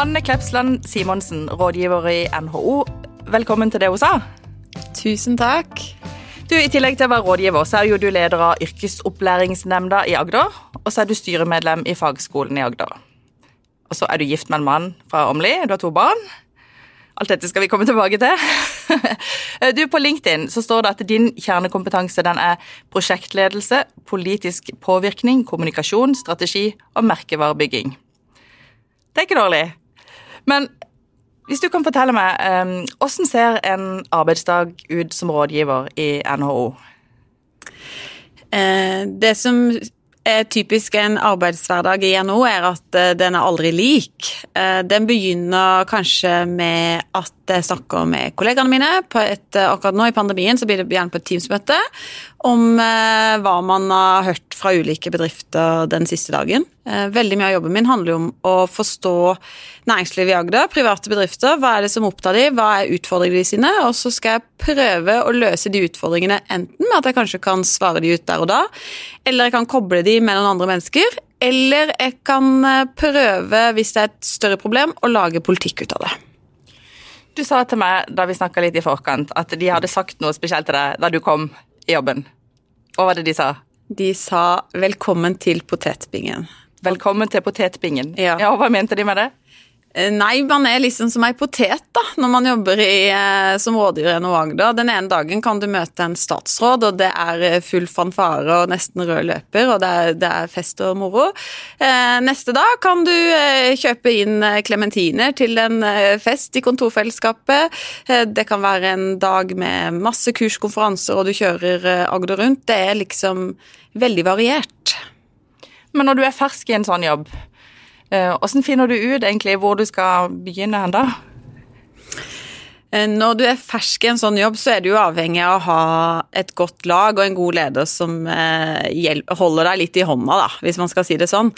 Anne Klepsland Simonsen, rådgiver i NHO. Velkommen til det hun sa. Tusen takk. Du, I tillegg til å være rådgiver, så er jo du leder av Yrkesopplæringsnemnda i Agder. Og så er du styremedlem i Fagskolen i Agder. Og så er du gift med en mann fra Åmli. Du har to barn. Alt dette skal vi komme tilbake til. Du, På LinkedIn så står det at din kjernekompetanse den er prosjektledelse, politisk påvirkning, kommunikasjon, strategi og merkevarebygging. Det er ikke dårlig. Men hvis du kan fortelle meg, hvordan ser en arbeidsdag ut som rådgiver i NHO? Eh, det som er typisk en arbeidshverdag i NHO, er at eh, den er aldri lik. Eh, den begynner kanskje med at jeg snakker med kollegaene mine. Et, akkurat nå i pandemien så blir det gjerne på et Teams-møte om eh, hva man har hørt fra ulike bedrifter den siste dagen. Eh, veldig mye av jobben min handler om å forstå næringslivet i Agder, private bedrifter. Hva er det som opptar de, hva er utfordringene sine? Og så skal jeg prøve å løse de utfordringene enten med at jeg kanskje kan svare de ut der og da, eller jeg kan koble de med noen andre mennesker. Eller jeg kan eh, prøve, hvis det er et større problem, å lage politikk ut av det. Du sa til meg da vi snakka litt i forkant, at de hadde sagt noe spesielt til deg da du kom i jobben. Hva var det de sa? De sa 'velkommen til potetbingen'. Velkommen til potetbingen. Ja. ja, Hva mente de med det? Eh, nei, man er liksom som ei potet da, når man jobber i, eh, som rådgiver i NHO Agder. Den ene dagen kan du møte en statsråd, og det er eh, full fanfare og nesten rød løper, og det er, det er fest og moro. Neste dag kan du kjøpe inn klementiner til en fest i kontorfellesskapet. det kan være en dag med masse kurskonferanser, og du kjører Agder rundt. Det er liksom veldig variert. Men når du er fersk i en sånn jobb, hvordan eh, finner du ut egentlig hvor du skal begynne hen da? Eh, når du er fersk i en sånn jobb, så er du jo avhengig av å ha et godt lag og en god leder som eh, holder deg litt i hånda, da, hvis man skal si det sånn.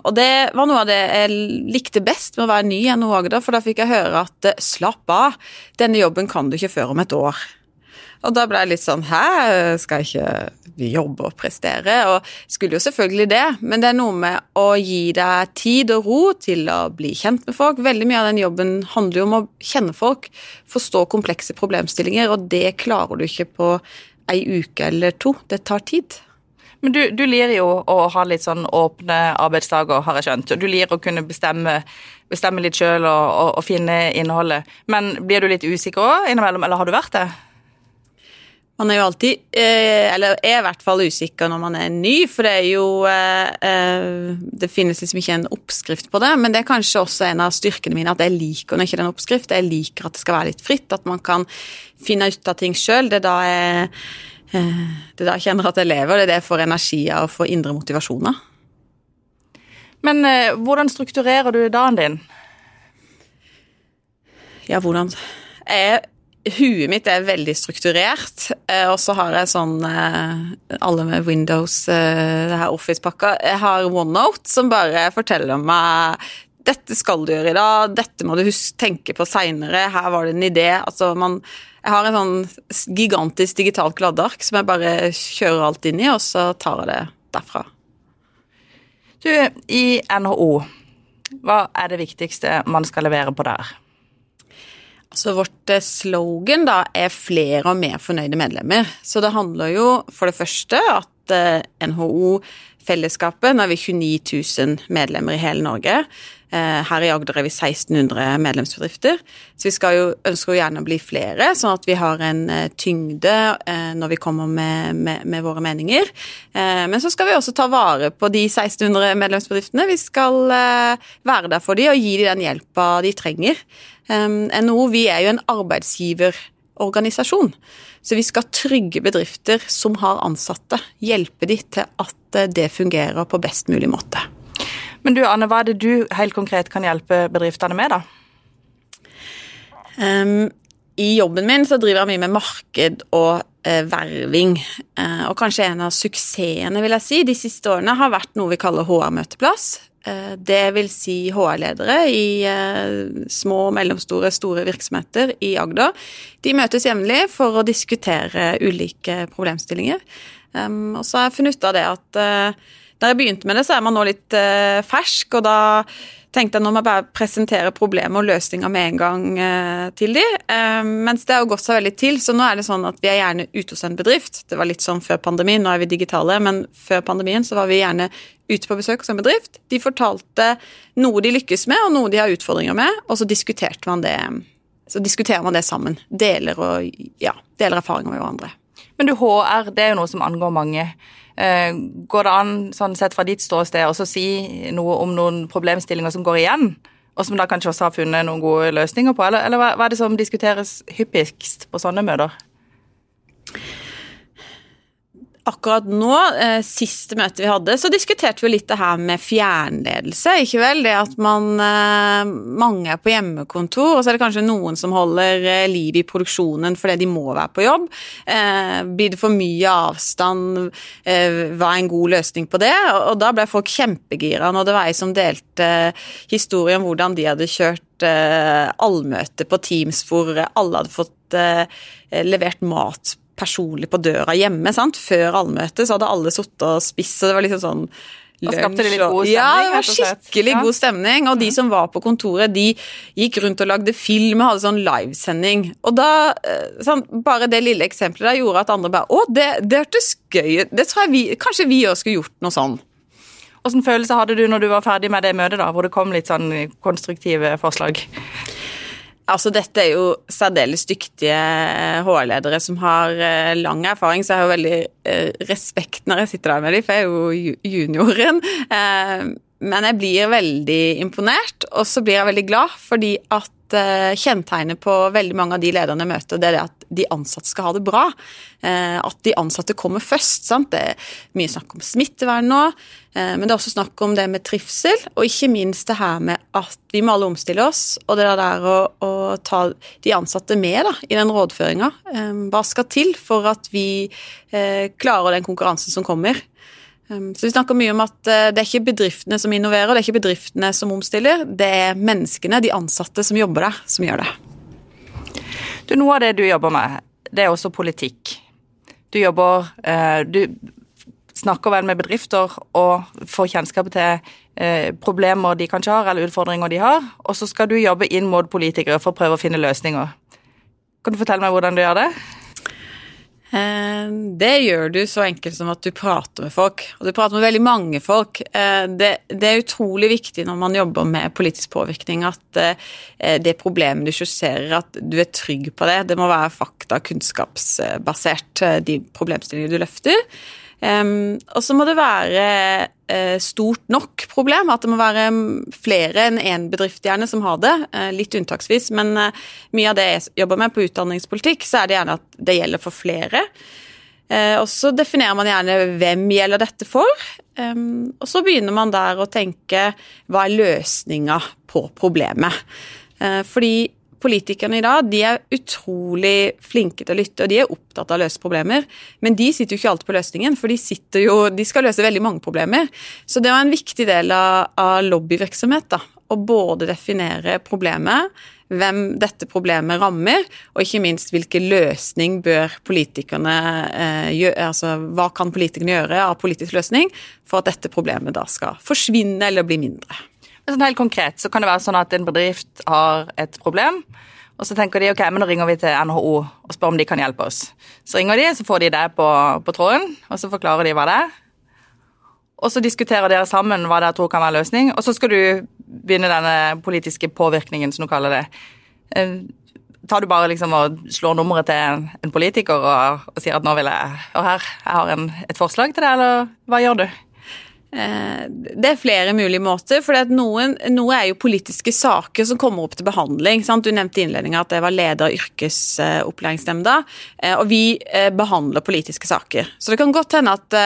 og det var noe av det jeg likte best med å være ny i NHO Agder, for da fikk jeg høre at slapp av, denne jobben kan du ikke før om et år. Og da ble jeg litt sånn Hæ, skal jeg ikke jobbe og prestere? Og skulle jo selvfølgelig det, men det er noe med å gi deg tid og ro til å bli kjent med folk. Veldig mye av den jobben handler jo om å kjenne folk, forstå komplekse problemstillinger, og det klarer du ikke på ei uke eller to. Det tar tid. Men du, du liker jo å ha litt sånn åpne arbeidsdager, har jeg skjønt. Du lir å kunne bestemme, bestemme litt sjøl og, og, og, finne innholdet. Men blir du litt usikker òg innimellom, eller har du vært det? Man er jo alltid, eh, eller er i hvert fall usikker når man er ny, for det er jo eh, eh, Det finnes liksom ikke en oppskrift på det, men det er kanskje også en av styrkene mine at jeg liker når ikke det er en oppskrift. Jeg liker at det skal være litt fritt, at man kan finne ut av ting sjøl. Det er da jeg det er da jeg kjenner at jeg lever, det er det jeg får energi av og får indre motivasjoner. Men hvordan strukturerer du dagen din? Ja, hvordan Jeg Huet mitt er veldig strukturert, eh, og så har jeg sånn eh, Alle med Windows, eh, det her Office-pakka. Jeg har OneNote som bare forteller meg dette skal du gjøre i dag, dette må du huske, tenke på seinere, her var det en idé. Altså man Jeg har en sånn gigantisk digitalt gladdark som jeg bare kjører alt inn i, og så tar jeg det derfra. Du, i NHO, hva er det viktigste man skal levere på der? Så vårt eh, slogan da er flere og mer fornøyde medlemmer. Så det handler jo for det første at eh, NHO-fellesskapet, nå er vi 29 000 medlemmer i hele Norge. Eh, her i Agder er vi 1600 medlemsbedrifter. Så vi skal jo, ønsker jo gjerne å bli flere, sånn at vi har en tyngde når vi kommer med, med, med våre meninger. Men så skal vi også ta vare på de 1600 medlemsbedriftene. Vi skal være der for dem og gi dem den hjelpa de trenger. NHO vi er jo en arbeidsgiverorganisasjon. Så vi skal trygge bedrifter som har ansatte. Hjelpe de til at eh, det fungerer på best mulig måte. Men du Anne, hva er det du helt konkret kan hjelpe bedriftene med, da? Um, I jobben min så driver jeg mye med marked og uh, verving. Uh, og kanskje en av suksessene vil jeg si, de siste årene har vært noe vi kaller HR-møteplass. Eh, det vil si HR-ledere i eh, små, mellomstore, store virksomheter i Agder. De møtes jevnlig for å diskutere ulike problemstillinger. Og så har jeg funnet ut av det at eh, Da jeg begynte med det, så er man nå litt eh, fersk, og da tenkte jeg nå må jeg bare presentere problemet og løsninga med en gang eh, til de. Eh, mens det har gått seg veldig til, så nå er det sånn at vi er gjerne ute hos en bedrift. Det var litt sånn før pandemien, nå er vi digitale, men før pandemien så var vi gjerne ute på besøk hos en bedrift. De fortalte noe de lykkes med, og noe de har utfordringer med, og så diskuterte man det. Så diskuterer man det sammen. Deler, og, ja, deler erfaringer med hverandre. Men du, HR det er jo noe som angår mange. Eh, går det an, sånn sett fra ditt ståsted, å si noe om noen problemstillinger som går igjen? Og som da kanskje også har funnet noen gode løsninger på? Eller, eller hva er det som diskuteres hyppigst på sånne møter? Akkurat nå, eh, siste møte vi hadde, så diskuterte vi litt det her med fjernledelse. Ikke vel? Det at man eh, Mange er på hjemmekontor, og så er det kanskje noen som holder eh, liv i produksjonen fordi de må være på jobb. Eh, blir det for mye avstand? Eh, hva er en god løsning på det? Og, og da ble folk kjempegira når det var ei som delte historie om hvordan de hadde kjørt eh, allmøte på Teams hvor alle hadde fått eh, levert mat personlig på døra hjemme. sant? Før allmøtet så hadde alle sittet og spist, og det var liksom sånn og skapte det litt god stemning? Ja, det var skikkelig god stemning. Og de som var på kontoret, de gikk rundt og lagde film og hadde sånn livesending. Og da, eh, sånn, Bare det lille eksempelet der gjorde at andre bare Å, det, det hørtes gøy ut. Det tror jeg vi, Kanskje vi òg skulle gjort noe sånn. Hvilken følelse hadde du når du var ferdig med det møtet, da, hvor det kom litt sånn konstruktive forslag? Altså, dette er jo særdeles dyktige HR-ledere som har eh, lang erfaring, så jeg har jo veldig eh, respekt når jeg sitter der med dem, for jeg er jo junioren. Eh, men jeg blir veldig imponert, og så blir jeg veldig glad fordi at uh, kjennetegn på veldig mange av de lederne jeg møter, det er det at de ansatte skal ha det bra. Uh, at de ansatte kommer først. Sant? Det er mye snakk om smittevern nå, uh, men det er også snakk om det med trivsel, og ikke minst det her med at vi må alle omstille oss, og det der å, å ta de ansatte med da, i den rådføringa. hva skal til for at vi klarer den konkurransen som kommer? Um, så Vi snakker mye om at uh, det er ikke bedriftene som innoverer, det er ikke bedriftene som omstiller, det er menneskene, de ansatte som jobber der, som gjør det. Du, Noe av det du jobber med, det er også politikk. Du jobber uh, Du snakker vel med bedrifter og får kjennskap til uh, problemer de kanskje har, eller utfordringer de har, og så skal du jobbe inn mot politikere for å prøve å finne løsninger. Kan du fortelle meg hvordan du gjør det? Eh, det gjør du så enkelt som at du prater med folk, og du prater med veldig mange folk. Eh, det, er utrolig viktig når man jobber med politisk påvirkning at eh, det problemet du skisserer, at du er trygg på det. Det må være fakta- kunnskapsbasert, de problemstillingene du løfter. Um, og så må det være uh, stort nok problem, at det må være flere enn én bedrift gjerne som har det. Uh, litt unntaksvis, men uh, mye av det jeg jobber med på utdanningspolitikk, så er det gjerne at det gjelder for flere. og så definerer man gjerne hvem gjelder dette for. Um, og så begynner man der å tenke hva er løsninga på problemet. fordi politikerne i dag de er utrolig flinke til å lytte, og de er opptatt av å løse problemer. Men de sitter jo ikke alltid på løsningen, for de, jo, de skal løse veldig mange problemer. Så det var en viktig del av, av lobbyvirksomhet. da, Å både definere problemet, hvem dette problemet rammer, og ikke minst hvilken løsning bør politikerne eh, gjøre, altså hva kan politikerne gjøre av politisk løsning for at dette problemet da skal forsvinne eller bli mindre. Sånn helt konkret så kan det være sånn at en bedrift har et problem, og så tenker de ok, men nå ringer vi til NHO og spør om de kan hjelpe oss. Så ringer de, så får de det på, på tråden, og så forklarer de hva det er. Og så diskuterer dere sammen hva dere tror kan være løsning, og så skal du begynne denne politiske påvirkningen, som du kaller det. Eh, tar du bare liksom og slår nummeret til en, en politiker og, og, sier at nå vil jeg Og her, jeg har en, et forslag til det, eller hva gjør du? Eh, det er flere mulige måter. for noen, Noe er jo politiske saker som kommer opp til behandling. Sant? Du nevnte i innledninga at jeg var leder av yrkesopplæringsnemnda. Eh, og vi eh, behandler politiske saker. Så det kan godt hende at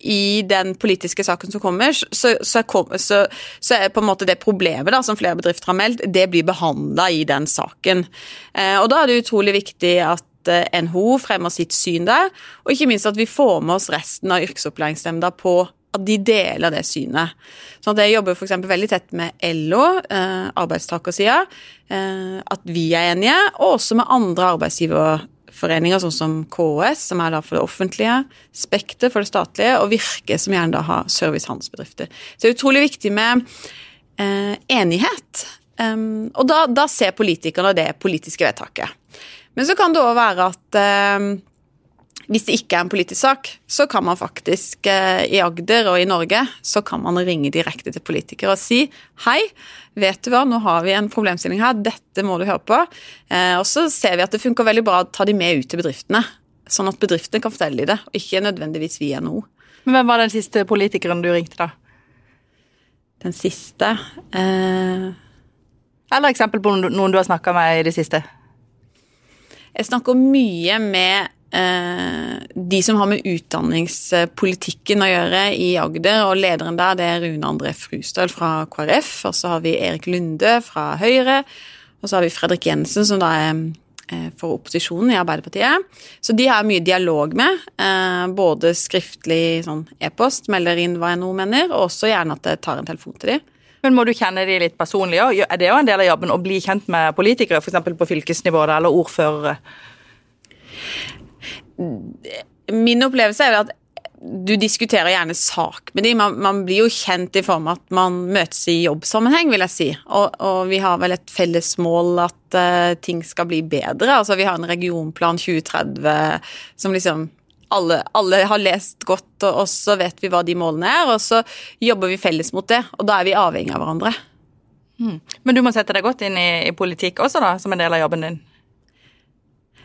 i den politiske saken som kommer, så, så, så, så er på en måte det problemet da, som flere bedrifter har meldt, det blir behandla i den saken. Og da er det utrolig viktig at NHO fremmer sitt syn der, og ikke minst at vi får med oss resten av yrkesopplæringsnemnda på at de deler det synet. Sånn at Jeg jobber f.eks. veldig tett med LO, eh, arbeidstakersida, eh, at vi er enige, og også med andre arbeidsgiverforeninger, sånn som KS, som er da for det offentlige, Spekter for det statlige, og Virke, som gjerne da har service-handelsbedrifter. Så det er utrolig viktig med eh, enighet. Um, og da, da, ser politikerne det politiske vedtaket. Men så kan det òg være at eh, hvis det ikke er en politisk sak, så kan man faktisk eh, i Agder og i Norge så kan man ringe direkte til politikere og si hei, vet du hva, nå har vi en problemstilling her, dette må du høre på. Eh, og så ser vi at det funker veldig bra å ta de med ut til bedriftene, sånn at bedriftene kan fortelle dem det, og ikke nødvendigvis via NHO. Men hvem var den siste politikeren du ringte, da? Den siste eh... Eller eksempel på noen du har snakka med i det siste? Jeg snakker mye med de som har med utdanningspolitikken å gjøre i Agder, og lederen der det er Rune André Frustøl fra KrF, og så har vi Erik Lunde fra Høyre, og så har vi Fredrik Jensen, som da er eh, for opposisjonen i Arbeiderpartiet. Så de har mye dialog med, eh, både skriftlig sånn e-post, melder inn hva jeg nå mener, og også gjerne at jeg tar en telefon til dem. Men må du kjenne de litt personlig òg? Er det jo en del av jobben å bli kjent med politikere, f.eks. på fylkesnivå eller ordførere? Min opplevelse er at du diskuterer gjerne sak med dem. Man, man, blir jo kjent i form av at man møtes i jobbsammenheng, vil jeg si. Og, og vi har vel et felles mål at uh, ting skal bli bedre. Altså vi har en regionplan 2030 som liksom alle, alle, har lest godt, og, og så vet vi hva de målene er, og så jobber vi felles mot det. Og da er vi avhengig av hverandre. Mm. Men du må sette deg godt inn i, i politikk også, da, som en del av jobben din?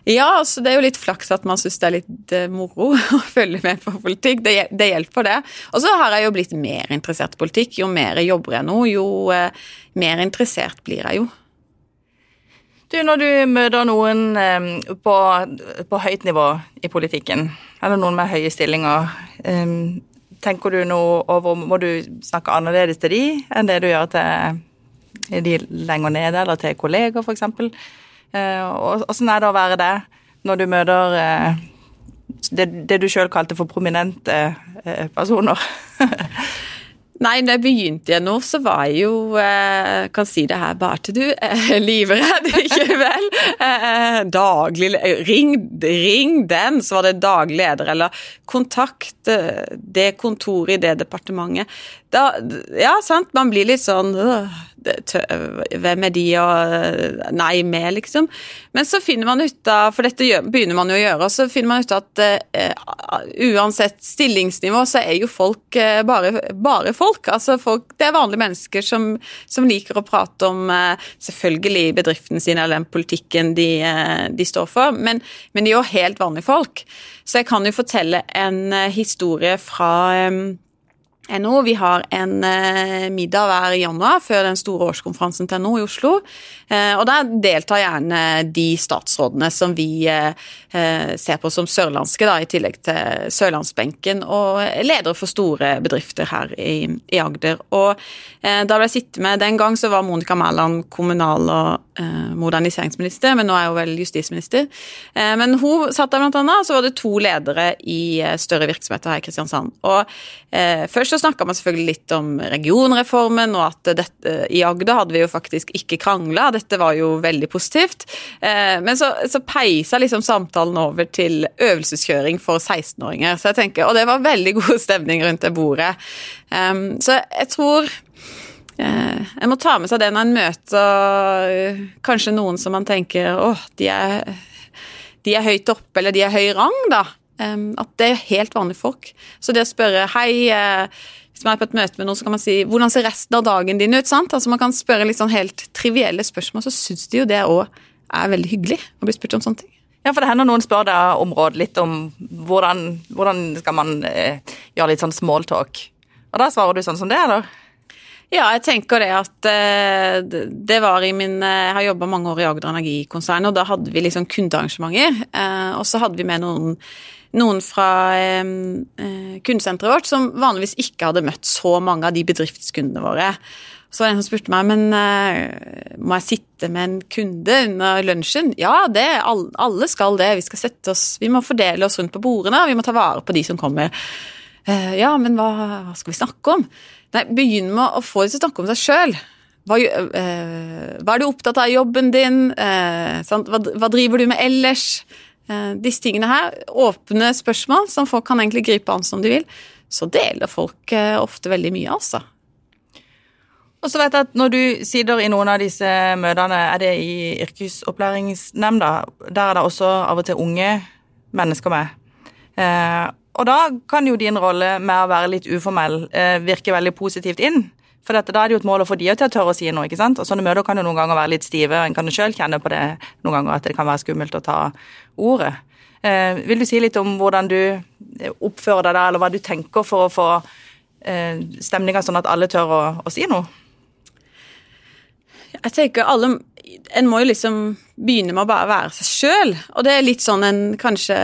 Ja, altså det er jo litt flaks at man syns det er litt uh, moro å følge med på politikk. Det, det hjelper, det. Og så har jeg jo blitt mer interessert i politikk. Jo mer jeg jobber jeg nå, jo eh, mer interessert blir jeg jo. Du, når du møter noen eh, på, på, høyt nivå i politikken, eller noen med høye stillinger, eh, tenker du noe over Må du snakke annerledes til de enn det du gjør til de lenger nede, eller til kolleger, f.eks.? Eh, åssen er det å være det når du møter eh, det, det du sjøl kalte for prominente eh, personer? Nei, da jeg begynte igjen nå, så var jeg jo eh, Kan si det her bare til du. Eh, livredd, ikke vel? Eh, daglig ring, ring den, så var det daglig leder. Eller kontakt det kontoret i det departementet. Da, ja, sant, man blir litt sånn øh, hvem er de og Nei med, liksom. Men så finner man ut av, for dette begynner man jo å gjøre, så finner man ut at uh, uansett stillingsnivå, så er jo folk uh, bare, bare, folk. Altså folk, Det er vanlige mennesker som, som liker å prate om uh, selvfølgelig bedriften sin eller den politikken de, de står for, men, men, de er jo helt vanlige folk. Så jeg kan jo fortelle en historie fra um, NHO. Vi har en eh, middag hver januar før den store årskonferansen til NO i Oslo. Eh, og Der deltar gjerne de statsrådene som vi eh, ser på som sørlandske, da, i tillegg til sørlandsbenken, og ledere for store bedrifter her i, i Agder. Og Da ble jeg sittet med Den gang så var Monica Mæland kommunal- og moderniseringsminister, men nå er hun vel justisminister. Men hun satt der blant annet, så var det to ledere i større virksomheter her i Kristiansand. Og Først så snakka man selvfølgelig litt om regionreformen, og at dette, i Agder hadde vi jo faktisk ikke krangla. Dette var jo veldig positivt. Eh, men så, så peisa liksom samtalen over til øvelseskjøring for 16-åringer. Så jeg tenker, Og det var veldig god stemning rundt det bordet. Så jeg tror eh, en må ta med seg det når en møter eh, kanskje noen som man tenker åh, de er, de er høyt oppe, eller de er høy rang, da. At det er helt vanlige folk. Så det å spørre hei hvis man er på et møte med noen, så kan man si 'hvordan ser resten av dagen din ut?' sant? Altså Man kan spørre litt sånn helt trivielle spørsmål, så syns de jo det òg er veldig hyggelig å bli spurt om sånne ting. Ja, for det hender noen spør deg om råd litt om hvordan, hvordan skal man eh, gjøre litt sånn smalltalk. Og da svarer du sånn som det, eller? Ja, jeg tenker det at eh, det var i min eh, Jeg har jobba mange år i Agder Energikonsern, og da hadde vi liksom kundearrangementer. Eh, og så hadde vi med noen noen fra kundesenteret vårt som vanligvis ikke hadde møtt så mange av de bedriftskundene våre. Så var det en som spurte meg men må jeg sitte med en kunde under lunsjen. Ja, det, alle skal det. Vi skal sette oss, vi må fordele oss rundt på bordene, og vi må ta vare på de som kommer. Ja, men hva, hva, skal vi snakke om? Nei, Begynn med å få dem til å snakke om seg sjøl. Hva, uh, hva, er du opptatt av i jobben din? Hva, hva, driver du med ellers? eh, disse tingene her, åpne spørsmål som folk kan egentlig gripe an som de vil, så deler folk eh, ofte veldig mye, altså. Og så vet jeg at Når du sitter i noen av disse møtene, er det i yrkesopplæringsnemnda? Der er det også av og til unge mennesker med. Eh, og da kan jo din rolle med å være litt uformell eh, virke veldig positivt inn. For dette, da er det jo et mål å få de til å tørre å si noe. ikke sant? Og Sånne møter kan jo noen ganger være litt stive, og en kan jo sjøl kjenne på det noen ganger at det kan være skummelt å ta ordet. Eh, vil du si litt om hvordan du oppfører deg da, eller hva du tenker for å få eh, stemninga sånn at alle tør å, å si noe? Jeg tenker alle En må jo liksom begynne med å bare være seg sjøl. Og det er litt sånn en kanskje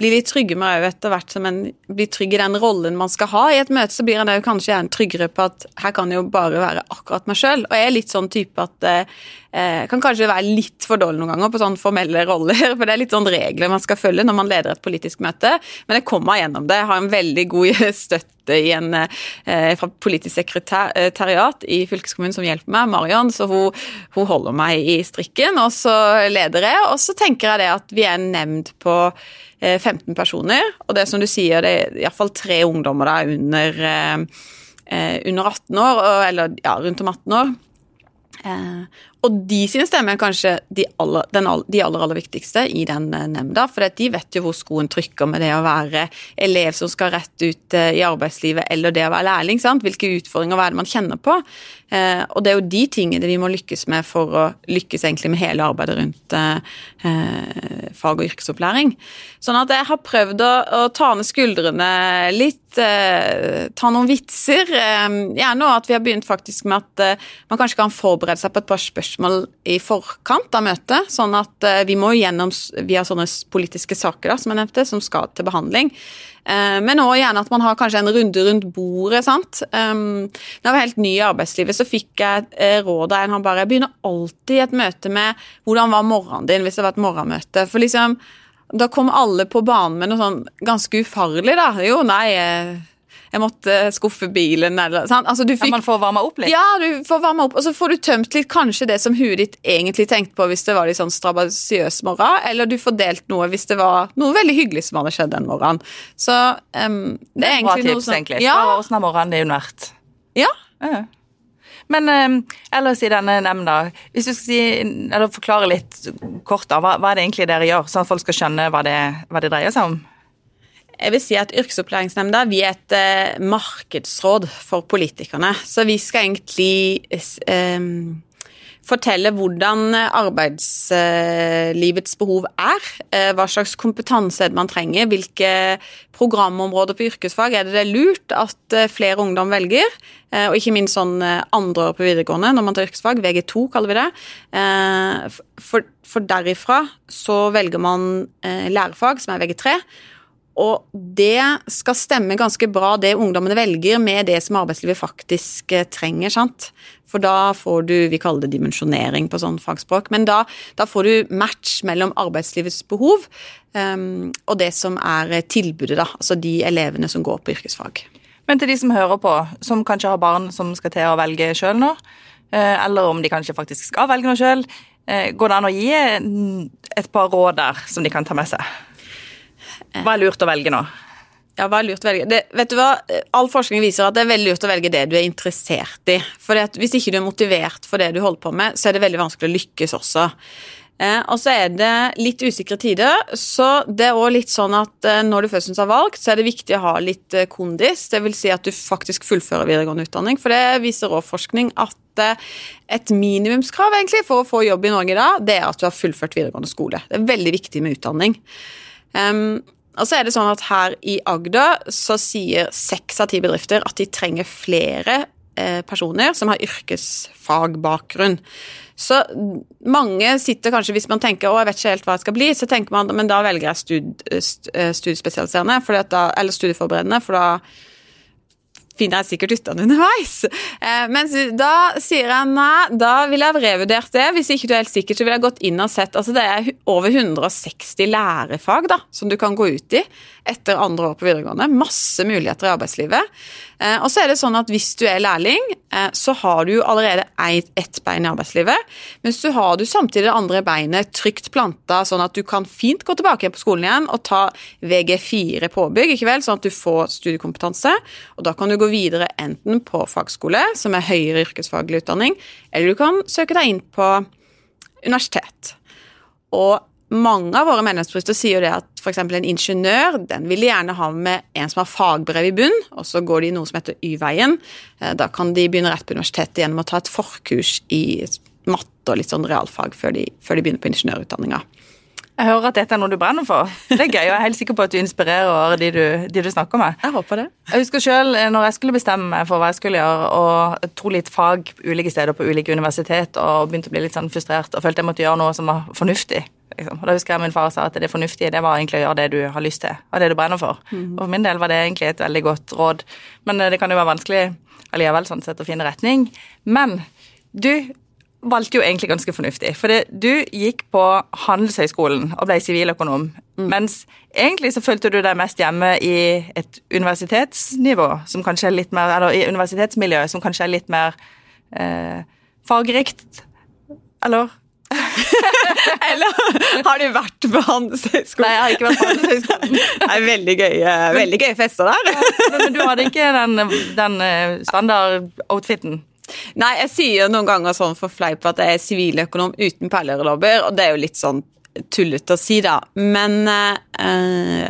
blir litt trygge med òg etter hvert som en blir trygg i den rollen man skal ha i et møte, så blir en òg kanskje gjerne tryggere på at her kan jeg jo bare være akkurat meg sjøl. Og jeg er litt sånn type at eh, kan kanskje være litt for dårlig noen ganger på sånne formelle roller, for det er litt sånn regler man skal følge når man leder et politisk møte. Men jeg kommer gjennom det. Jeg har en veldig god støtte i en eh, fra politisk sekretariat i fylkeskommunen som hjelper meg, Marion, så hun, hun holder meg i strikken. og så leder jeg, og så tenker jeg det at vi er nevnt på 15 eh, personer. Og det som du sier, det er iallfall tre ungdommer der under, eh, under 18 år, eller ja, rundt om 18 år. Eh, og de sine stemmer er kanskje de aller, den, de aller, aller viktigste i den nemnda. For de vet jo hvor skoen trykker med det å være elev som skal rett ut i arbeidslivet, eller det å være lærling. Sant? Hvilke utfordringer hva er det man kjenner på? Eh, og det er jo de tingene vi må lykkes med for å lykkes egentlig med hele arbeidet rundt eh, fag- og yrkesopplæring. Sånn at jeg har prøvd å, å ta ned skuldrene litt, eh, ta noen vitser. Eh, gjerne at vi har begynt faktisk med at eh, man kanskje kan forberede seg på et par spørsmål i forkant av møtet. Sånn at eh, vi må gjennom Vi har sånne politiske saker da, som jeg nevnte, som skal til behandling. Eh, men òg gjerne at man har kanskje en runde rundt bordet. sant? når da jeg var helt ny i arbeidslivet, så fikk jeg eh, råd av en han bare Jeg begynner alltid et møte med 'hvordan var morgenen din?' hvis det var et morgenmøte. For liksom, da kom alle på banen med noe sånn ganske ufarlig, da. Jo, nei jeg måtte skuffe bilen eller sant? Altså, fikk, ja, Man får varma opp litt? Ja, du får varma opp. Og så får du tømt litt kanskje det som huet ditt egentlig tenkte på hvis det var litt sånn strabasiøs morgen, eller du får delt noe hvis det var noe veldig hyggelig som hadde skjedd den morgenen. Så um, det er egentlig tips, som, egentlig. Ja. Åssen har morgenen din vært? Ja. ja. Men ellers i denne nemnda, hvis du skal si, eller forklare litt kort, da, hva, hva er det egentlig dere gjør, sånn at folk skal skjønne hva det, hva det dreier seg om? Jeg vil si at Yrkesopplæringsnemnda vi er et eh, markedsråd for politikerne. Så vi skal egentlig eh, fortelle hvordan arbeidslivets behov er. Eh, hva slags kompetanse man trenger, hvilke programområder på yrkesfag er det det er lurt at eh, flere ungdom velger. Eh, og ikke minst sånn andre år på videregående når man tar yrkesfag. VG2 kaller vi det. For, for derifra så velger man lærefag, som er VG3. Og det skal stemme ganske bra, det ungdommene velger, med det som arbeidslivet faktisk eh, trenger. sant? For da får du Vi kaller det dimensjonering på sånn fagspråk. Men da, da får du match mellom arbeidslivets behov um, og det som er tilbudet, da. Altså de elevene som går på yrkesfag. Men til de som hører på, som kanskje har barn som skal til å velge sjøl nå, eh, eller om de kanskje faktisk skal velge noe sjøl, eh, går det an å gi et par råd der som de kan ta med seg? Hva er lurt å velge nå? Ja, hva er lurt å velge? Det, vet du hva? All forskning viser at det er veldig lurt å velge det du er interessert i. For Hvis ikke du er motivert for det du holder på med, så er det veldig vanskelig å lykkes også. Eh, og så er det litt usikre tider, så det er òg litt sånn at eh, når du først har valgt, så er det viktig å ha litt eh, kondis. Det vil si at du faktisk fullfører videregående utdanning. For det viser òg forskning at eh, et minimumskrav egentlig for å få jobb i Norge da, det er at du har fullført videregående skole. Det er veldig viktig med utdanning. Um, og så er det sånn at Her i Agder så sier seks av ti bedrifter at de trenger flere eh, personer som har yrkesfagbakgrunn. Så mange sitter kanskje, hvis man tenker å, jeg vet ikke helt hva jeg skal bli, så tenker man men da velger jeg eh, studiespesialiserende, eller studieforberedende, for da finner jeg sikkert ut av den underveis. Eh, men da sier jeg nei, da ville jeg revurdert det. Hvis ikke du er helt sikker, så ville jeg gått inn og sett altså Det er over 160 lærefag da, som du kan gå ut i etter andre år på videregående. Masse muligheter i arbeidslivet. Eh, og så er det sånn at hvis du er lærling, eh, så har du allerede ett bein i arbeidslivet. Men så har du samtidig det andre beinet trygt planta, sånn at du kan fint gå tilbake på skolen igjen og ta VG4 påbygg, ikke vel, sånn at du får studiekompetanse. Og da kan du gå videre enten på fagskole, som er høyere yrkesfaglig utdanning, eller du kan søke deg inn på universitet. Og mange av våre medlemsbedrifter sier det at f.eks. en ingeniør den vil de gjerne ha med en som har fagbrev i bunn, og så går de noe som heter Y-veien. Eh, da kan de begynne rett på universitetet gjennom å ta et forkurs i matte og litt sånn realfag før de, før de begynner på ingeniørutdanninga. Jeg hører at dette er noe du brenner for. Det er gøy, og jeg er helt sikker på at du inspirerer de du, de du snakker med. Jeg håper det. Jeg husker selv, eh, når jeg skulle bestemme meg for hva jeg skulle gjøre, og tro litt fag ulike steder på ulike universitet, og begynte å bli litt sånn frustrert og følte jeg måtte gjøre noe som var fornuftig. Liksom. Og da husker jeg min far sa at det fornuftige det var egentlig å gjøre det du har lyst til, og det du brenner for. Mm. Og for min del var det egentlig et veldig godt råd. Men eh, det kan jo være vanskelig allikevel sånn sett å finne retning. Men du valgte jo egentlig ganske fornuftig. For du gikk på Handelshøyskolen og ble siviløkonom. Mm. Mens egentlig så følte du deg mest hjemme i et universitetsnivå, som kanskje er litt mer, eller i universitetsmiljø som kanskje er litt mer eh, fargerikt. Eller? Eller har du vært på Handelshøyskolen? Nei, jeg har ikke vært på Handelshøyskolen. Det er veldig gøy, veldig gøy fester der. Ja, men du hadde ikke den, den eh, standard-outfiten? Nei, jeg sier noen ganger sånn for fleip at jeg er siviløkonom uten perlerelobber, og det er jo litt sånn tullete å si, da. Men eh,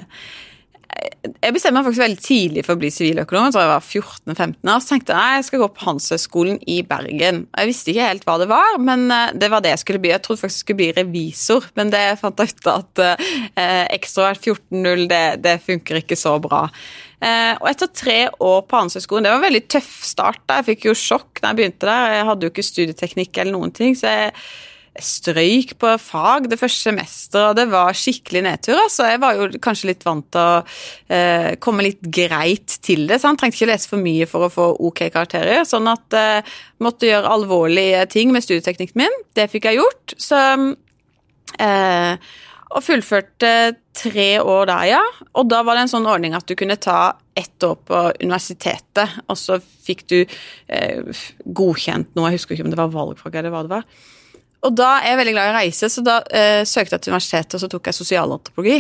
jeg bestemte meg faktisk veldig tidlig for å bli siviløkonom. Jeg tror jeg var 14-15 år. Så tenkte jeg jeg skal gå på Handelshøyskolen i Bergen. Jeg visste ikke helt hva det var, men eh, det var det jeg skulle bli. Jeg trodde faktisk jeg skulle bli revisor, men det fant jeg ut at eh, ekstrovert 14-0, det, det, funker ikke så bra. Eh, og etter tre år på Handelshøyskolen, det var en veldig tøff start. da. Jeg fikk jo sjokk da jeg begynte der. Jeg hadde jo ikke studieteknikk eller noen ting. så jeg strøyk på fag det første semesteret, og det var skikkelig nedtur. altså. Jeg var jo kanskje litt vant til å eh, komme litt greit til det. Sant? Trengte ikke lese for mye for å få ok karakterer. Sånn at eh, måtte gjøre alvorlige ting med studieteknikken min. Det fikk jeg gjort. Så eh, Og fullførte tre år der, ja. Og da var det en sånn ordning at du kunne ta ett år på universitetet, og så fikk du eh, godkjent noe, jeg husker ikke om det var valgfag eller hva det var. Og da er jeg veldig glad i å reise, så da eh, søkte jeg til universitetet, og så tok jeg sosialantropologi.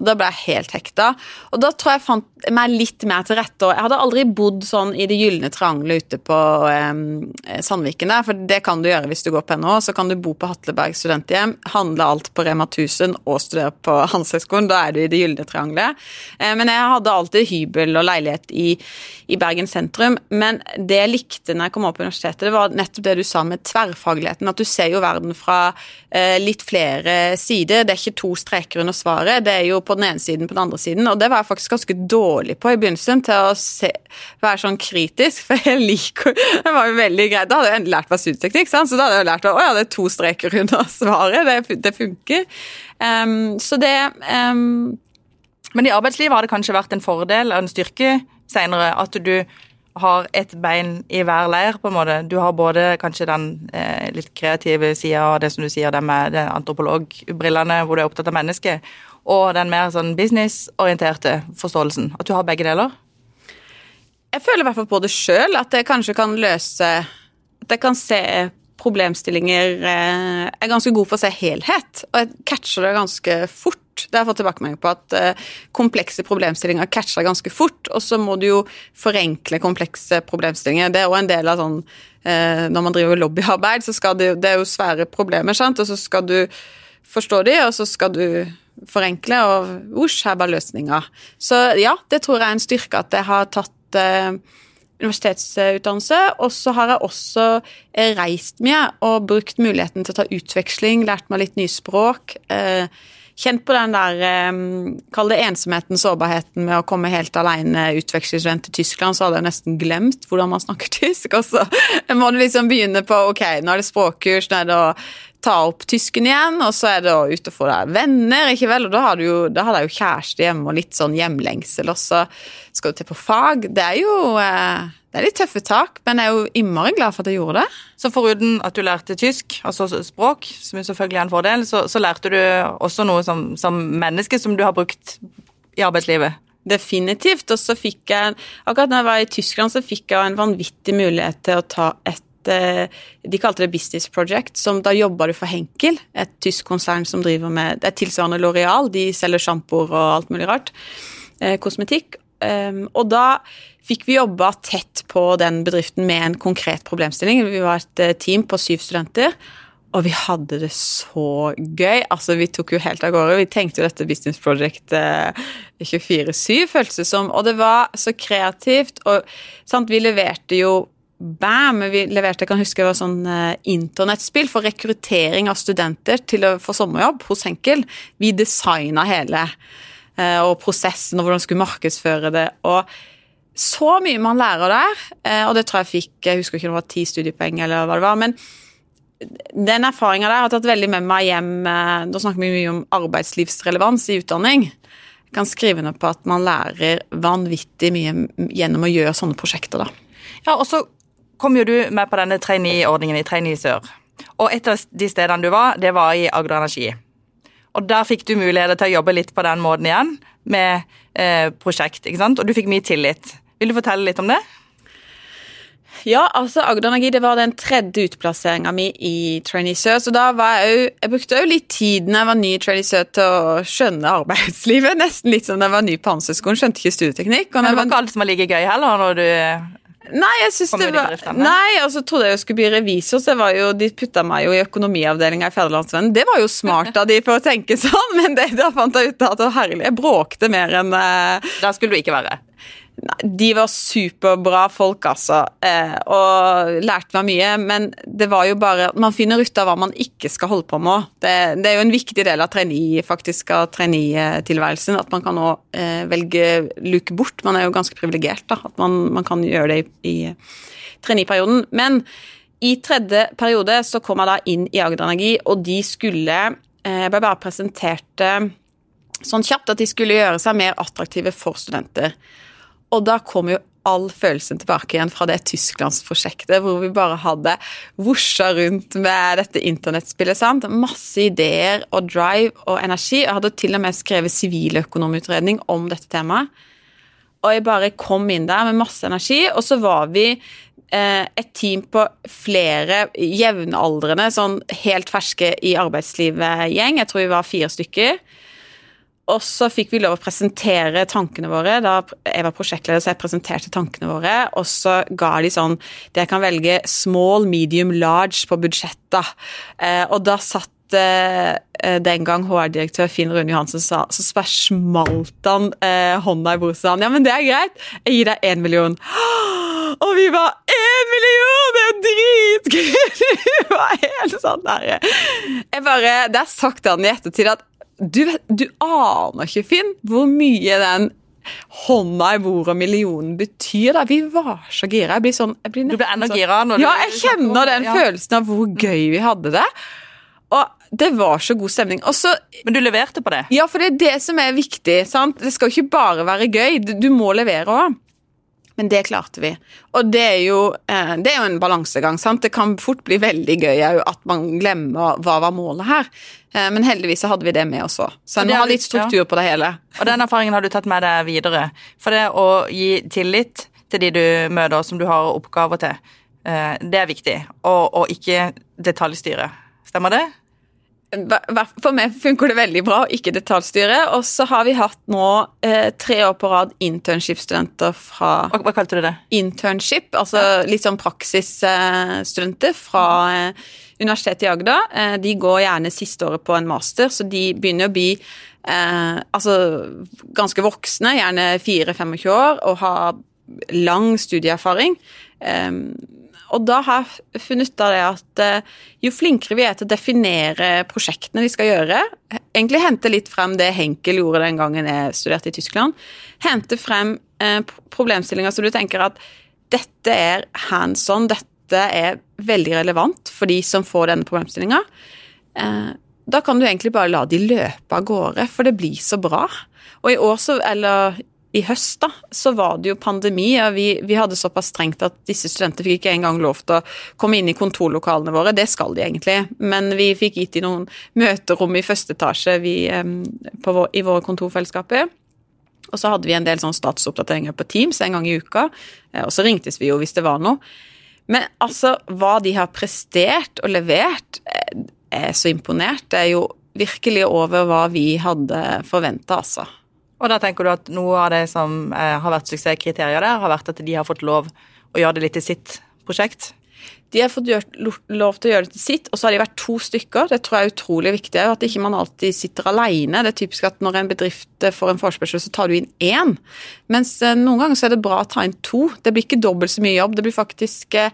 Og da ble jeg helt hekta. Og da tror jeg jeg fant meg litt mer til rette. Og jeg hadde aldri bodd sånn i det gylne triangelet ute på eh, Sandviken der, for det kan du gjøre hvis du går på NHO. Så kan du bo på Hatleberg studenthjem, handle alt på Rema 1000 og studere på Handelshøyskolen. Da er du i det gylne triangelet. Eh, men jeg hadde alltid hybel og leilighet i, i, Bergen sentrum. Men det jeg likte når jeg kom opp på universitetet, det var nettopp det du sa med tverrfagligheten. At du ser jo verden fra eh, litt flere sider. Det er ikke to streker under svaret. det er jo på den ene siden, på den andre siden. Og det var jeg faktisk ganske dårlig på i begynnelsen, til å se, være sånn kritisk. For jeg liker Det var jo veldig greit. Da hadde jeg endelig lært meg studieteknikk, så da hadde jeg lært at å ja, det er to streker under svaret. Det, det funker. Um, så det um, Men i arbeidslivet har det kanskje vært en fordel og en styrke senere at du har et bein i hver leir, på en måte. Du har både kanskje den eh, litt kreative sida og det som du sier, det med antropologbrillene, hvor du er opptatt av mennesket, og den mer sånn businessorienterte forståelsen? At du har begge deler? Jeg føler i hvert fall på det sjøl, at jeg kanskje kan løse At jeg kan se problemstillinger Jeg eh, er ganske god på å se helhet, og jeg catcher det ganske fort. Det har jeg fått tilbakemelding på, at eh, komplekse problemstillinger catcher ganske fort. Og så må du jo forenkle komplekse problemstillinger. Det er òg en del av sånn eh, Når man driver lobbyarbeid, så skal det, det er jo svære problemer, sant, og så skal du forstå de, og så skal du forenkle, og osj, her var løsninga. Så ja, det tror jeg er en styrke at jeg har tatt eh, universitetsutdannelse. Og så har jeg også eh, reist mye og brukt muligheten til å ta utveksling, lært meg litt nye språk. Eh, kjent på den der eh, Kall det ensomheten, sårbarheten med å komme helt alene utvekslingsstudent til Tyskland, så hadde jeg nesten glemt hvordan man snakker tysk. Og så må du liksom begynne på ok, nå er det språkkurs, nå er det å ta opp tysken igjen, og så er det å ut og få deg venner, ikke vel? Og da, har du jo, da har jo kjæreste hjemme og litt sånn hjemlengsel, og så skal du til på fag. Det er jo eh, det er litt tøffe tak, men jeg er jo innmari glad for at jeg gjorde det. Så foruten at du lærte tysk, altså språk, som er selvfølgelig er en fordel, så, så lærte du også noe som, som menneske som du har brukt i arbeidslivet? Definitivt. Og så fikk jeg Akkurat når jeg var i Tyskland, så fikk jeg en vanvittig mulighet til å ta et de kalte det Business Project, som da jobba du for Henkel, et tysk konsern som driver med Det er tilsvarende Loreal, de selger sjampoer og alt mulig rart. Eh, kosmetikk. Um, og da fikk vi jobba tett på den bedriften med en konkret problemstilling. Vi var et eh, team på syv studenter. Og vi hadde det så gøy. Altså, vi tok jo helt av gårde. Vi tenkte jo dette Business Project eh, 24-7, føltes det som. Og det var så kreativt. Og sant, vi leverte jo Bam! Vi leverte, jeg kan huske, det var sånn eh, internettspill for rekruttering av studenter til å få sommerjobb hos Henkel. Vi designa hele, eh, og prosessen og hvordan vi skulle markedsføre det. og så mye man lærer der, eh, og det tror jeg fikk Jeg husker ikke det var ti studiepoeng eller hva det var. men den erfaringa der har tatt veldig med meg hjem. Da nå snakker vi mye om arbeidslivsrelevans i utdanning. Jeg kan skrive ned på at man lærer vanvittig mye gjennom å gjøre sånne prosjekter, da. Ja, og så kom jo du med på denne trainee-ordningen i Trainee Sør. Og et av de stedene du var, det var i Agder Energi. Og der fikk du mulighet til å jobbe litt på den måten igjen, med eh, prosjekt, ikke sant. Og du fikk mye tillit. Vil du fortelle litt om det? Ja, altså Agder Energi det var den tredje utplasseringa mi i Trainee Sør. Så da var jeg jo Jeg brukte jo litt tid når jeg var ny i Trainee Sør til å skjønne arbeidslivet. Nesten litt som da jeg var ny på Handelshøyskolen, skjønte ikke studieteknikk. Men det var ikke alt som var like gøy heller når du Nei, jeg synes det var Nei, og så trodde jeg jeg skulle bli revisor, så var jo, de putta meg jo i økonomiavdelinga i Fædrelandsvennen. Det var jo smart av de for å tenke sånn, men det, da fant jeg ut at herlig, jeg bråkte mer enn uh... Der skulle du ikke være. De var superbra folk, altså, eh, og lærte meg mye. Men det var jo bare Man finner ut av hva man ikke skal holde på med. Det, det er jo en viktig del av trainee-tilværelsen. At man kan nå eh, velge luke bort. Man er jo ganske privilegert, da. At man, man, kan gjøre det i, i trainee-perioden. Men i tredje periode så kom jeg da inn i Agder Energi, og de skulle Jeg ble bare presentert sånn kjapt at de skulle gjøre seg mer attraktive for studenter. Og da kom jo all følelsen tilbake igjen fra det tysklandsprosjektet, hvor vi bare hadde vosja rundt med dette internettspillet. sant? Masse ideer og drive og energi. Jeg hadde til og med skrevet siviløkonomutredning om dette temaet. Og jeg bare kom inn der med masse energi, og så var vi eh, et team på flere jevnaldrende, sånn helt ferske i arbeidslivet-gjeng. Jeg tror vi var fire stykker. Og så fikk vi lov å presentere tankene våre. Da jeg var prosjektleder, så jeg presenterte tankene våre. Og så ga de sånn Dere kan velge small, medium, large på budsjettet. Eh, og da satt eh, den gang HR-direktør Finn Rune Johansen sa, så smalt han eh, hånda i bordet og sa ja, men det er greit, jeg gir deg én million. Og vi var én million! Det er jo dritgøy! Det var helt sånn der. Jeg bare, Det er sagt an i ettertid at du, du aner ikke, Finn, hvor mye den hånda i bordet og millionen betyr. da. Vi var så gira. Jeg blir sånn, jeg blir du blir enda gira? når Ja, jeg kjenner den ja. følelsen av hvor gøy vi hadde det. Og det var så god stemning. Også, Men du leverte på det? Ja, for det er det som er viktig. sant? Det skal jo ikke bare være gøy, du må levere òg. Men det klarte vi. Og det er jo, eh, det er jo en balansegang. sant? Det kan fort bli veldig gøy at man glemmer hva var målet her. Eh, men heldigvis så hadde vi det med oss òg. Så en må ha litt struktur på det hele. Og den erfaringen har du tatt med deg videre. For det å gi tillit til de du møter, som du har oppgaver til, eh, det er viktig. Og, og ikke detaljstyre. Stemmer det? For meg funker det veldig bra å ikke detaljstyre. Og så har vi hatt nå eh, tre år på rad internship-studenter fra hva, hva, kalte du det? Internship, altså ja. litt sånn praksisstudenter fra eh, Universitetet i Agder. Eh, de går gjerne siste året på en master, så de begynner å bli eh, altså ganske voksne, gjerne 4-25 år, og har lang studieerfaring. Um, og da har jeg funnet ut av det at eh, jo flinkere vi er til å definere prosjektene vi skal gjøre, egentlig hente litt frem det Henkel gjorde den gangen jeg studerte i Tyskland, hente frem eh, problemstillinger som du tenker at dette er hands on, dette er veldig relevant for de som får denne problemstillinga. eh, da kan du egentlig bare la de løpe av gårde, for det blir så bra. Og i år så, eller i høst, da, så var det jo pandemi, og vi, vi hadde såpass strengt at disse studentene fikk ikke engang lov til å komme inn i kontorlokalene våre. Det skal de egentlig, men vi fikk gitt dem noen møterom i første etasje vi, vår, i våre kontorfellesskaper. Og så hadde vi en del sånn statsoppdateringer på Teams en gang i uka, eh, og så ringtes vi jo hvis det var noe. Men altså, hva de har prestert og levert, eh, er så imponert. Det er jo virkelig over hva vi hadde forventa, altså. Og da tenker du at noe av det som eh, har vært suksesskriterier der, har vært at de har fått lov å gjøre det litt til sitt prosjekt? De har fått lov til å gjøre det til sitt, og så har de vært to stykker. Det tror jeg er utrolig viktig. At ikke man alltid sitter alene. Det er typisk at når en bedrift får en forespørsel, så tar du inn én. Mens eh, noen ganger så er det bra å ta inn to. Det blir ikke dobbelt så mye jobb. Det blir faktisk eh,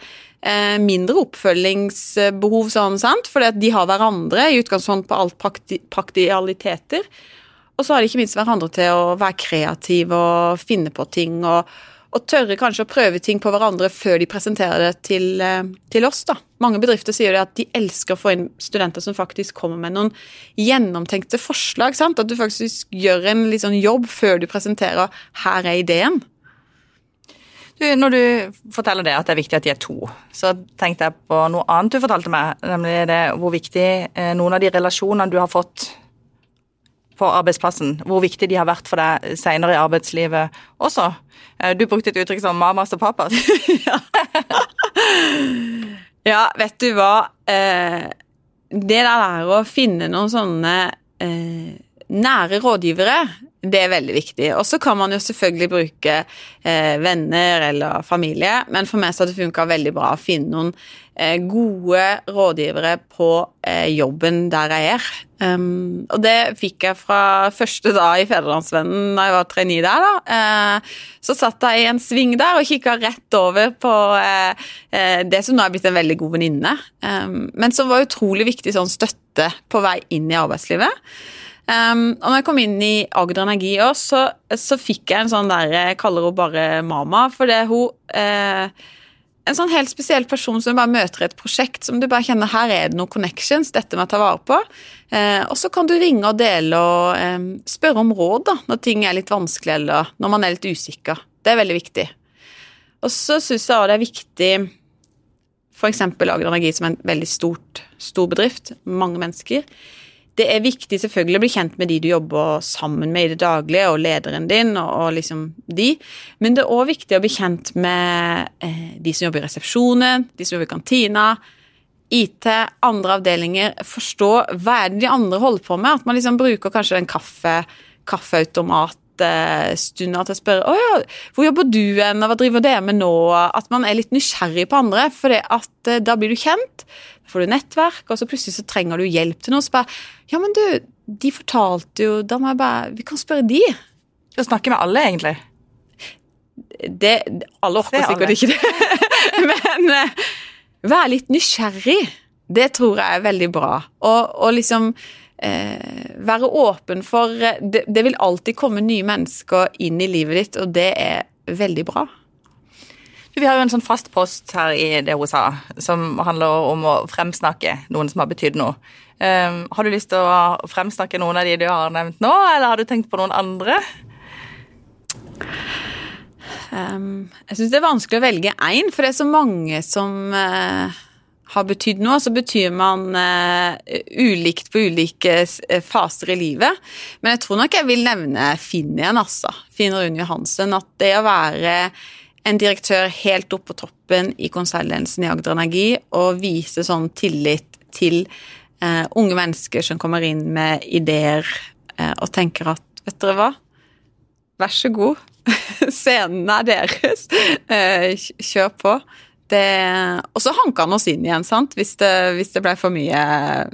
mindre oppfølgingsbehov, sånn, sant? fordi de har hverandre i utgangspunkt på alt prakti praktialiteter. Og så har de ikke minst hverandre til å være kreative og finne på ting. og, og tørre kanskje å prøve ting på hverandre før de presenterer det til, eh, til oss. da. Mange bedrifter sier at de elsker å få inn studenter som faktisk kommer med noen gjennomtenkte forslag. sant? At du faktisk gjør en sånn jobb før du presenterer 'her er ideen'. Når du forteller det at det er viktig at de er to, så tenkte jeg på noe annet du fortalte meg, nemlig det hvor viktig eh, noen av de relasjonene du har fått på arbeidsplassen, hvor viktig de har vært for deg senere i arbeidslivet også. Eh, du brukte et uttrykk som 'mamas og papas'. ja. vet du hva. Eh, det der å finne noen sånne eh, nære rådgivere det er veldig viktig. Og så kan man jo selvfølgelig bruke eh, venner eller familie, men for meg så har det funka veldig bra å finne noen eh, gode rådgivere på eh, jobben der jeg er. Um, og det fikk jeg fra første dag i Federlandsvennen da jeg var trainee der. da. Eh, så satt jeg i en sving der og kikka rett over på eh, eh, det som nå er blitt en veldig god venninne, um, men som var utrolig viktig sånn støtte på vei inn i arbeidslivet. Um, og når jeg kom inn i Agder Energi også, så, så fikk jeg en sånn der Jeg kaller henne bare Mama, for det er hun eh, En sånn helt spesiell person som bare møter et prosjekt som du bare kjenner her er det noen connections, dette må jeg ta vare på. Eh, og så kan du ringe og dele og eh, spørre om råd da, når ting er litt vanskelig eller når man er litt usikker. Det er veldig viktig. Og så syns jeg også det er viktig f.eks. Agder Energi som er en veldig stort, stor bedrift, mange mennesker det er viktig selvfølgelig å bli kjent med de du jobber sammen med i det daglige, og lederen din og, og liksom de, men det er òg viktig å bli kjent med eh, de som jobber i resepsjonen, de som jobber i kantina, IT, andre avdelinger. Forstå hva er det de andre holder på med. At man liksom bruker kanskje den kaffe, kaffeautomatstunda til å spørre å ja, hvor jobber du hen, og hva driver dere med nå? At man er litt nysgjerrig på andre, for eh, da blir du kjent får du nettverk, og så plutselig så trenger du hjelp til noe. Så bare Ja, men du, de fortalte jo Da må jeg bare Vi kan spørre de. Du snakker med alle, egentlig? Det Alle orker sikkert ikke det. men uh, vær litt nysgjerrig. Det tror jeg er veldig bra. Og, og liksom uh, være åpen for uh, det, det vil alltid komme nye mennesker inn i livet ditt, og det er veldig bra. Vi har jo en sånn fast post her i det hun sa, som handler om å fremsnakke noen som har betydd noe. Um, har du lyst til å fremsnakke noen av de du har nevnt nå, eller har du tenkt på noen andre? Um, jeg syns det er vanskelig å velge én, for det er så mange som uh, har betydd noe. Så betyr man uh, ulikt på ulike uh, faser i livet. Men jeg tror nok jeg vil nevne Finn igjen, altså. Finn Rune Johansen. At det å være en direktør helt opp på toppen i konsernledelsen i Agder Energi og vise sånn tillit til eh, unge mennesker som kommer inn med ideer eh, og tenker at vet dere hva, vær så god, scenen er deres, eh, kjør på. Det, og så hanka han oss inn igjen, sant? Hvis det, det blei for mye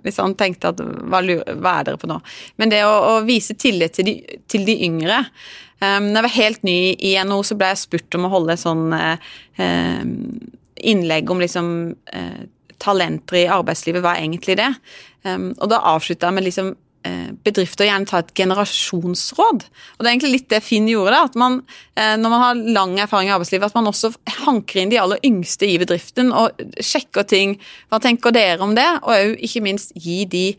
Hvis han tenkte at hva, hva er dere på nå? Men det å, å vise tillit til de, til de yngre Um, når jeg var helt ny i NHO, så ble jeg spurt om å holde sånn uh, innlegg om liksom uh, talenter i arbeidslivet. Hva er egentlig det? Um, og da avslutta jeg med liksom bedrifter gjerne ta et generasjonsråd. Og det er egentlig litt det Finn gjorde. at man, eh, Når man har lang erfaring i arbeidslivet, at man også hanker inn de aller yngste i bedriften og sjekker ting. Hva tenker dere om det? Og ikke minst gi de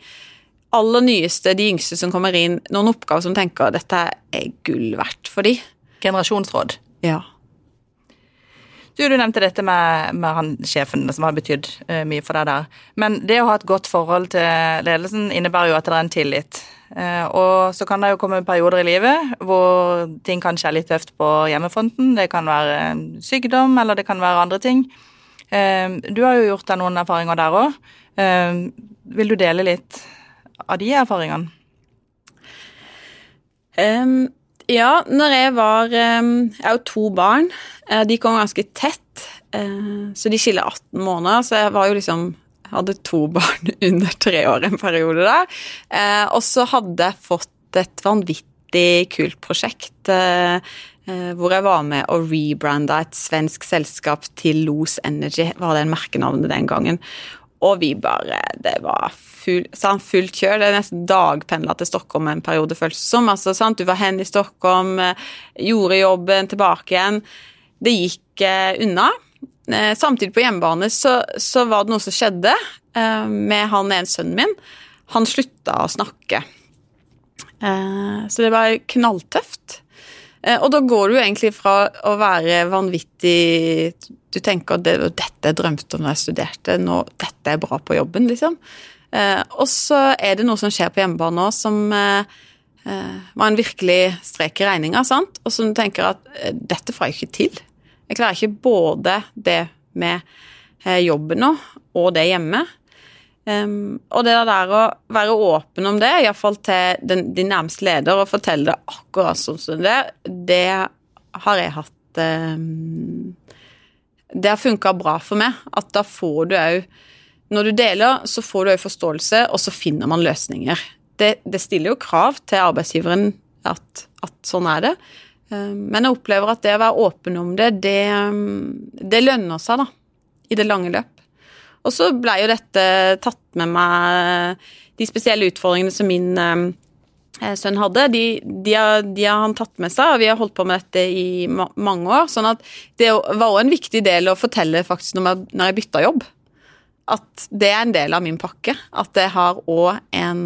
aller nyeste, de yngste som kommer inn, noen oppgaver som tenker dette er gull verdt for de. Generasjonsråd. Ja. Du, du nevnte dette med, med han sjefen som har betydd uh, mye for deg der. Men det å ha et godt forhold til ledelsen innebærer jo at det er en tillit. Uh, og så kan det jo komme perioder i livet hvor ting kanskje er litt tøft på hjemmefronten. Det kan være sykdom, eller det kan være andre ting. Uh, du har jo gjort deg noen erfaringer der òg. vil du dele litt av de erfaringene? Um, ja, når jeg var ehm, Jeg har jo to barn. Eh, de kom ganske tett, eh, så de skiller 18 måneder. Så jeg var jo liksom hadde to barn under tre år en periode der. Eh, og så hadde jeg fått et vanvittig kult prosjekt hvor jeg var med og rebranda et svensk selskap til Los Energy, var det en merkenavnet den gangen. Og vi bare Det var full, sant, fullt kjør. Det er nesten dagpendla til Stockholm en periode, føltes det som. Altså, sant? Du var hen i Stockholm, eh, gjorde jobben, tilbake igjen. Det gikk eh, unna. Eh, samtidig på hjemmebane så, så, var det noe som skjedde eh, med han ene sønnen min. Han slutta å snakke. Eh, så det var knalltøft. Eh, og da går du egentlig fra å være vanvittig Du tenker at det, dette jeg drømte om da jeg studerte, nå, dette er bra på jobben, liksom. Eh, og så er det noe som skjer på hjemmebane nå som eh, var en virkelig strek i regninga, sant? og som du tenker at dette får jeg ikke til. Jeg klarer ikke både det med jobben nå og det hjemme. Um, og det der å være åpen om det, iallfall til den, din nærmeste leder, og fortelle det akkurat sånn som det, det har jeg hatt um, Det har funka bra for meg. At da får du òg Når du deler, så får du òg forståelse, og så finner man løsninger. Det, det, stiller jo krav til arbeidsgiveren at, at sånn er det. Um, men jeg opplever at det å være åpen om det, det, det lønner seg, da. I det lange løp. Og så blei jo dette tatt med meg De spesielle utfordringene som min eh, sønn hadde, de, de, har, de, har, han tatt med seg, og vi har holdt på med dette i ma mange år. sånn at det var òg en viktig del å fortelle faktisk når jeg, når jeg bytta jobb. At det er en del av min pakke. At jeg har òg en,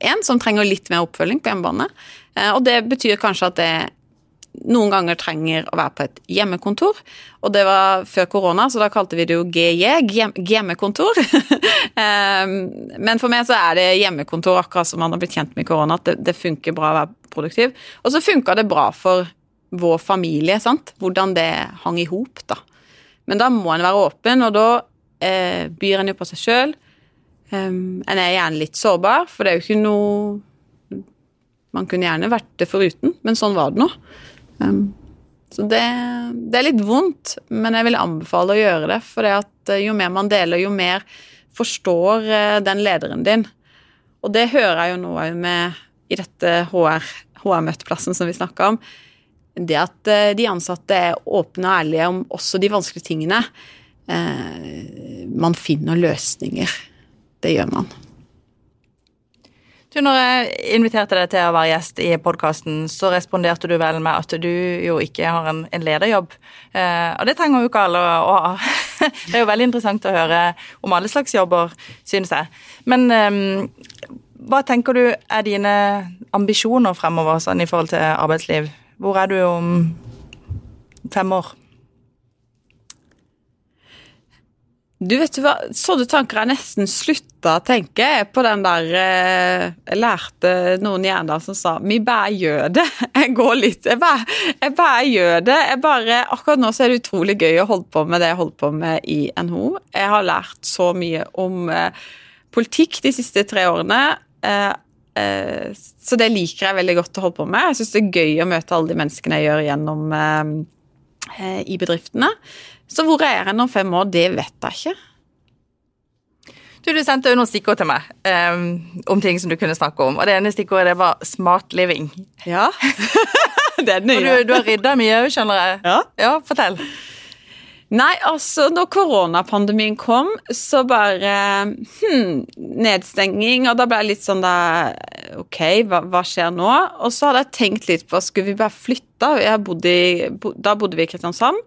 en, som trenger litt mer oppfølging på hjemmebane. Eh, og det betyr kanskje at det noen ganger trenger å være på et hjemmekontor. Og det var før korona, så da kalte vi det jo GJ, hjemmekontor. Ehm, men for meg så er det hjemmekontor, akkurat som man har blitt kjent med korona, at det, funker bra å være produktiv. Og så funka det bra for vår familie, sant. Hvordan det hang i hop, da. Men da må en være åpen, og da eh, byr en jo på seg sjøl. Um, ehm, en er gjerne litt sårbar, for det er jo ikke noe Man kunne gjerne vært det foruten, men sånn var det nå. Um, så det, det, er litt vondt, men jeg vil anbefale å gjøre det. For eh, jo mer man deler, jo mer forstår eh, den lederen din. Og det hører jeg jo nå med i dette HR, HR-møteplassen som vi snakka om. Det at eh, de ansatte er åpne og ærlige om også de vanskelige tingene. Man finner løsninger. Det gjør man. Du, når jeg inviterte deg til å være gjest i podkasten, så responderte du vel med at du jo ikke har en, en lederjobb. Eh, og det trenger jo ikke alle å ha. det er jo veldig interessant å høre om alle slags jobber, synes jeg. Men eh, hva tenker du er dine ambisjoner fremover sånn i forhold til arbeidsliv? Hvor er du om fem år? Du vet hva, Sånne tanker jeg nesten slutta å tenke på den der eh, Jeg lærte noen i som sa 'vi bare gjør det'. Jeg går litt Jeg bare, jeg bare gjør det. Jeg bare, akkurat nå så er det utrolig gøy å holde på med det jeg holder på med i NHO. Jeg har lært så mye om eh, politikk de siste tre årene. Eh, eh, så det liker jeg veldig godt å holde på med. Jeg syns det er gøy å møte alle de menneskene jeg gjør gjennom eh, eh, i bedriftene. Så hvor er jeg om fem år, det vet jeg ikke. Du, du sendte jo noen stikkord til meg um, om ting som du kunne snakke om. Og det ene stikkordet det var smart living. Ja, det er det nye. Og du, du har rydda mye òg, skjønner jeg. Ja. ja, fortell. Nei, altså, når koronapandemien kom, så bare hm, Nedstenging, og da ble jeg litt sånn da Ok, hva, hva, skjer nå? Og så hadde jeg tenkt litt på Skulle vi bare flytte? Bodde i, da bodde vi i Kristiansand.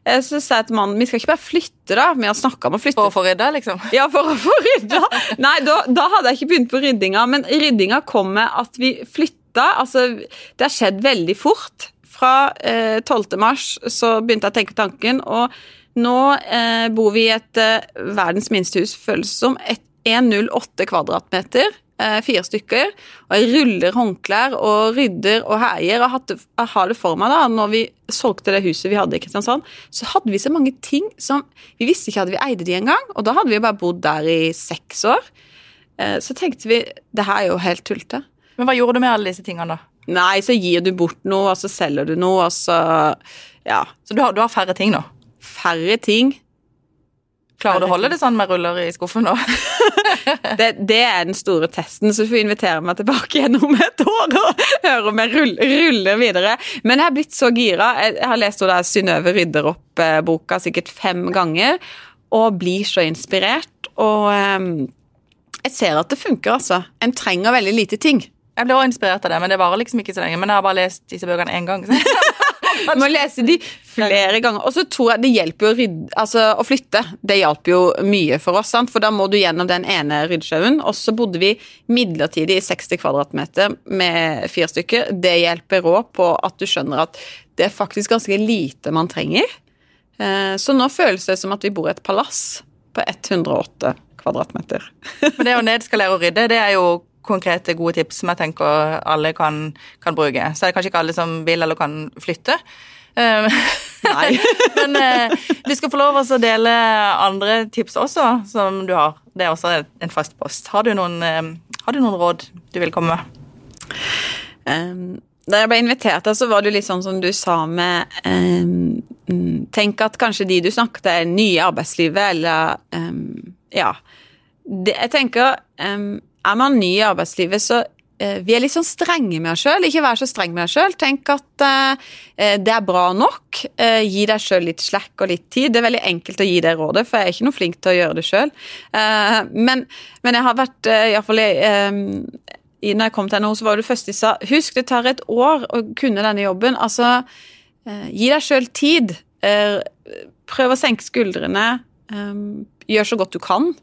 Så sa jeg til mannen vi skal ikke bare flytte, da. Vi har snakka om å flytte. For å få rydda, liksom? Ja, for å få rydda. Nei, da, da, hadde jeg ikke begynt på ryddinga, men ryddinga kom med at vi flytta. Altså, det har skjedd veldig fort fra eh, 12. mars så begynte jeg å tenke tanken, og nå eh, bor vi i et eh, verdens minste hus, føles som 108 kvadratmeter. Eh, fire stykker. Og jeg ruller håndklær og rydder og heier. Og har det for meg da, når vi solgte det huset vi hadde i Kristiansand, så hadde vi så mange ting som Vi visste ikke at vi eide de engang, og da hadde vi bare bodd der i seks år. Eh, så tenkte vi det her er jo helt tullete. Men hva gjorde du med alle disse tingene, da? Nei, så gir du bort noe, og så selger du noe, og så Ja. Så du har, du har færre ting nå? Færre ting. Klarer du å holde det sånn med ruller i skuffen nå? det, det, er den store testen, så du får invitere meg tilbake gjennom et år og høre om jeg ruller, ruller videre. Men jeg har blitt så gira. Jeg, har lest Synnøve rydder opp-boka sikkert fem ganger, og blir så inspirert. Og um, jeg ser at det funker, altså. En trenger veldig lite ting. Jeg ble også inspirert av det, men det varer liksom ikke så lenge. Men jeg har bare lest disse bøkene én gang. Du må lese de flere ganger. Og så tror jeg det hjelper jo å, rydde, altså, å flytte. Det hjalp jo mye for oss, sant? for da må du gjennom den ene ryddesjauen. Og så bodde vi midlertidig i 60 kvadratmeter med fire stykker. Det hjelper òg på at du skjønner at det er faktisk ganske lite man trenger. Eh, så nå føles det som at vi bor i et palass på 108 kvadratmeter. Men det å nedskalere og rydde, det er jo konkrete, gode tips som jeg tenker alle kan, kan bruke. Så er det kanskje ikke alle som vil eller kan flytte. Eh, Nei. Men eh, du skal få lov til å dele andre tips også, som du har. Det er også en fast post. Har du noen, eh, har du noen råd du vil komme med? Um, da jeg ble invitert, så var det litt sånn som du sa med um, Tenk at kanskje de du snakket er nye i arbeidslivet, eller um, Ja. Det, jeg tenker er man ny i arbeidslivet, så eh, vi er litt sånn strenge med oss sjøl. Ikke vær så streng med deg sjøl. Tenk at eh, det er bra nok. Eh, gi deg sjøl litt slack og litt tid. Det er veldig enkelt å gi det rådet, for jeg er ikke noe flink til å gjøre det sjøl. Eh, men, men, jeg har vært eh, iallfall når jeg kom til NHO, så var det første de sa Husk, det tar et år å kunne denne jobben. Altså, gi deg sjøl tid. prøv å senke skuldrene. gjør så godt du kan.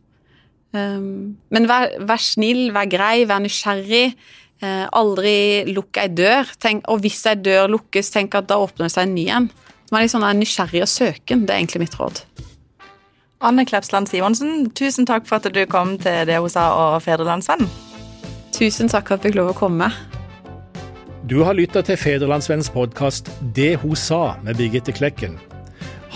Um, men vær, vær, snill, vær grei, vær nysgjerrig. Uh, aldri lukk ei dør. Tenk, og hvis ei dør lukkes, tenk at da åpner det seg en ny en. Man er litt sånn nysgjerrig og søken. Det er egentlig mitt råd. Anne Klepsland Simonsen, tusen takk for at du kom til det hun sa og Fedrelandsvenn. Tusen takk for at jeg fikk lov å komme. Du har lytta til Fedrelandsvennens podkast Det hun sa med Birgitte Klekken.